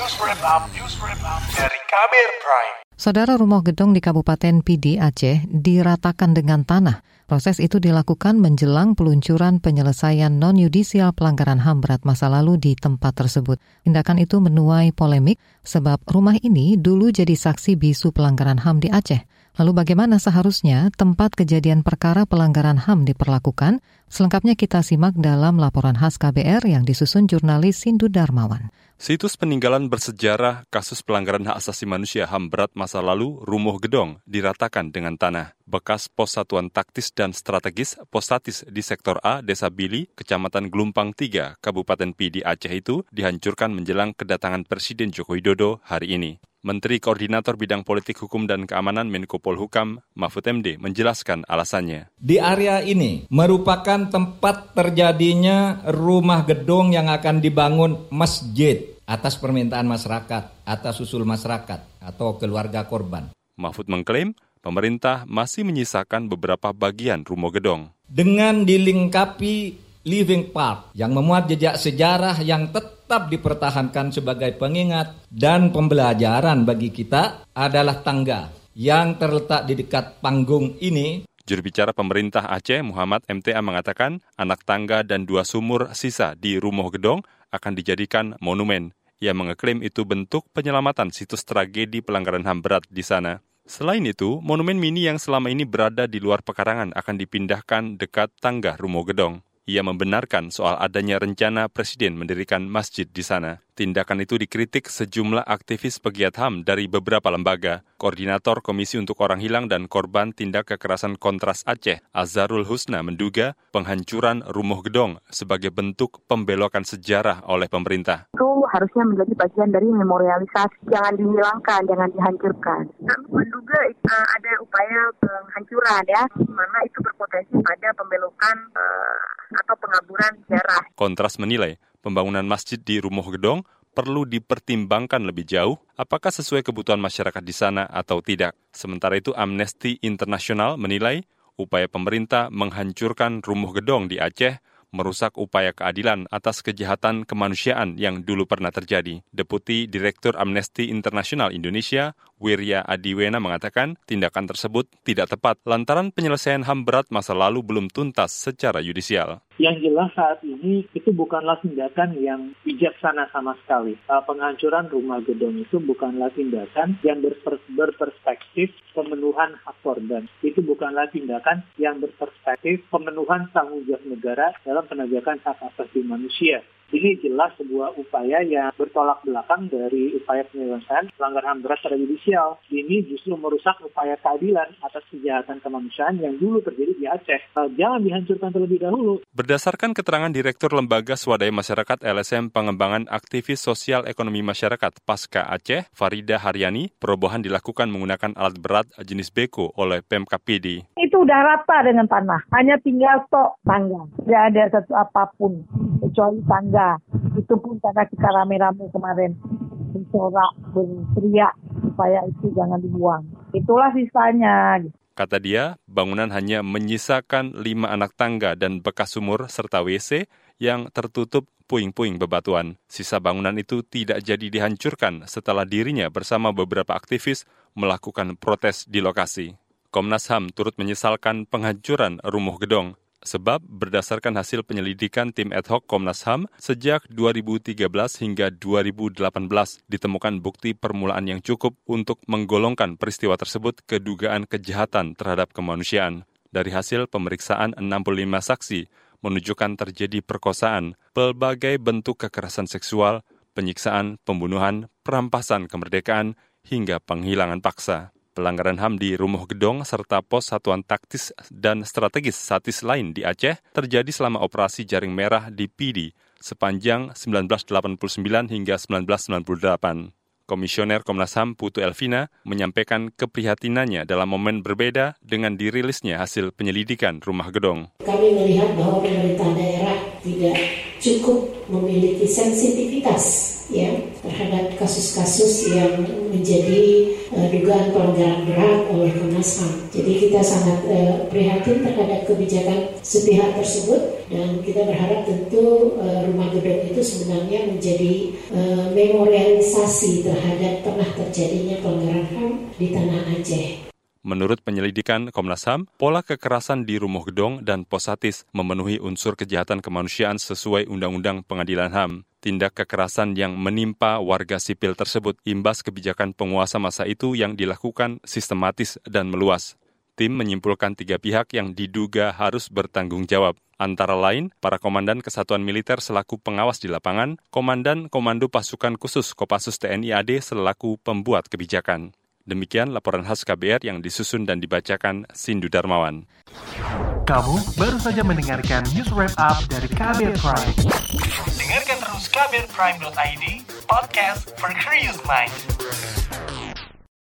News Wrap Up, News Wrap Up dari Kabir Prime. Saudara rumah gedung di Kabupaten Pidi Aceh diratakan dengan tanah. Proses itu dilakukan menjelang peluncuran penyelesaian non-yudisial pelanggaran HAM berat masa lalu di tempat tersebut. Tindakan itu menuai polemik sebab rumah ini dulu jadi saksi bisu pelanggaran HAM di Aceh. Lalu bagaimana seharusnya tempat kejadian perkara pelanggaran HAM diperlakukan? Selengkapnya kita simak dalam laporan khas KBR yang disusun jurnalis Sindu Darmawan. Situs peninggalan bersejarah kasus pelanggaran hak asasi manusia HAM berat masa lalu Rumuh Gedong diratakan dengan tanah. Bekas pos satuan taktis dan strategis Postatis di sektor A, Desa Bili, Kecamatan Gelumpang 3, Kabupaten Pidi Aceh itu dihancurkan menjelang kedatangan Presiden Joko Widodo hari ini. Menteri Koordinator Bidang Politik Hukum dan Keamanan Menko Polhukam Mahfud MD menjelaskan alasannya. Di area ini merupakan tempat terjadinya rumah gedung yang akan dibangun masjid atas permintaan masyarakat, atas usul masyarakat atau keluarga korban. Mahfud mengklaim pemerintah masih menyisakan beberapa bagian rumah gedong. Dengan dilengkapi living park yang memuat jejak sejarah yang tetap dipertahankan sebagai pengingat dan pembelajaran bagi kita adalah tangga yang terletak di dekat panggung ini. Juru bicara pemerintah Aceh Muhammad MTA mengatakan anak tangga dan dua sumur sisa di Rumah Gedong akan dijadikan monumen. Ia mengeklaim itu bentuk penyelamatan situs tragedi pelanggaran HAM berat di sana. Selain itu, monumen mini yang selama ini berada di luar pekarangan akan dipindahkan dekat tangga Rumah Gedong. Ia membenarkan soal adanya rencana Presiden mendirikan masjid di sana. Tindakan itu dikritik sejumlah aktivis pegiat HAM dari beberapa lembaga. Koordinator Komisi untuk Orang Hilang dan Korban Tindak Kekerasan Kontras Aceh, Azharul Husna menduga penghancuran Rumah Gedong sebagai bentuk pembelokan sejarah oleh pemerintah. Itu harusnya menjadi bagian dari memorialisasi, jangan dihilangkan, jangan dihancurkan. Kami menduga uh, ada upaya penghancuran ya, mana itu berpotensi pada pembelokan uh, atau pengaburan sejarah. Kontras menilai pembangunan masjid di Rumah Gedong perlu dipertimbangkan lebih jauh apakah sesuai kebutuhan masyarakat di sana atau tidak. Sementara itu Amnesty International menilai upaya pemerintah menghancurkan Rumah Gedong di Aceh merusak upaya keadilan atas kejahatan kemanusiaan yang dulu pernah terjadi. Deputi Direktur Amnesty International Indonesia, Wirya Adiwena mengatakan tindakan tersebut tidak tepat lantaran penyelesaian HAM berat masa lalu belum tuntas secara yudisial. Yang jelas saat ini itu bukanlah tindakan yang bijaksana sama sekali. Uh, penghancuran rumah gedung itu bukanlah tindakan yang berpers berperspektif pemenuhan hak korban. Itu bukanlah tindakan yang berperspektif pemenuhan tanggung jawab negara dalam penegakan hak asasi manusia. Ini jelas sebuah upaya yang bertolak belakang dari upaya penyelesaian pelanggaran HAM berat pada judisial. Ini justru merusak upaya keadilan atas kejahatan kemanusiaan yang dulu terjadi di Aceh. Jangan dihancurkan terlebih dahulu. Berdasarkan keterangan Direktur Lembaga Swadaya Masyarakat LSM Pengembangan Aktivis Sosial Ekonomi Masyarakat Pasca Aceh, Farida Haryani, perobohan dilakukan menggunakan alat berat jenis beko oleh Pemkap PD. Itu udah rata dengan tanah, hanya tinggal tok tangga. Tidak ada satu apa pun kecuali tangga. Itu pun karena kita rame-rame kemarin bersorak, berteriak supaya itu jangan dibuang. Itulah sisanya. Kata dia, bangunan hanya menyisakan lima anak tangga dan bekas sumur serta WC yang tertutup puing-puing bebatuan. Sisa bangunan itu tidak jadi dihancurkan setelah dirinya bersama beberapa aktivis melakukan protes di lokasi. Komnas HAM turut menyesalkan penghancuran rumah gedong Sebab berdasarkan hasil penyelidikan tim ad hoc Komnas HAM, sejak 2013 hingga 2018 ditemukan bukti permulaan yang cukup untuk menggolongkan peristiwa tersebut ke dugaan kejahatan terhadap kemanusiaan. Dari hasil pemeriksaan 65 saksi menunjukkan terjadi perkosaan, pelbagai bentuk kekerasan seksual, penyiksaan, pembunuhan, perampasan kemerdekaan, hingga penghilangan paksa. Pelanggaran HAM di Rumah Gedong serta pos satuan taktis dan strategis satis lain di Aceh terjadi selama operasi jaring merah di PD sepanjang 1989 hingga 1998. Komisioner Komnas HAM Putu Elvina menyampaikan keprihatinannya dalam momen berbeda dengan dirilisnya hasil penyelidikan Rumah Gedong. Kami melihat bahwa pemerintah daerah tidak cukup memiliki sensitivitas ya terhadap kasus-kasus yang menjadi uh, dugaan pelanggaran berat oleh Komnas HAM. Jadi kita sangat uh, prihatin terhadap kebijakan sepihak tersebut dan kita berharap tentu uh, rumah gedung itu sebenarnya menjadi uh, memorialisasi terhadap pernah terjadinya pelanggaran HAM di tanah Aceh. Menurut penyelidikan Komnas HAM, pola kekerasan di Rumah Gedong dan Posatis memenuhi unsur kejahatan kemanusiaan sesuai Undang-Undang Pengadilan HAM. Tindak kekerasan yang menimpa warga sipil tersebut imbas kebijakan penguasa masa itu yang dilakukan sistematis dan meluas. Tim menyimpulkan tiga pihak yang diduga harus bertanggung jawab, antara lain para komandan kesatuan militer selaku pengawas di lapangan, komandan Komando Pasukan Khusus Kopassus TNI AD selaku pembuat kebijakan. Demikian laporan khas KBR yang disusun dan dibacakan Sindu Darmawan. Kamu baru saja mendengarkan news wrap up dari KBR Prime. Dengarkan terus kbrprime.id, podcast for curious mind.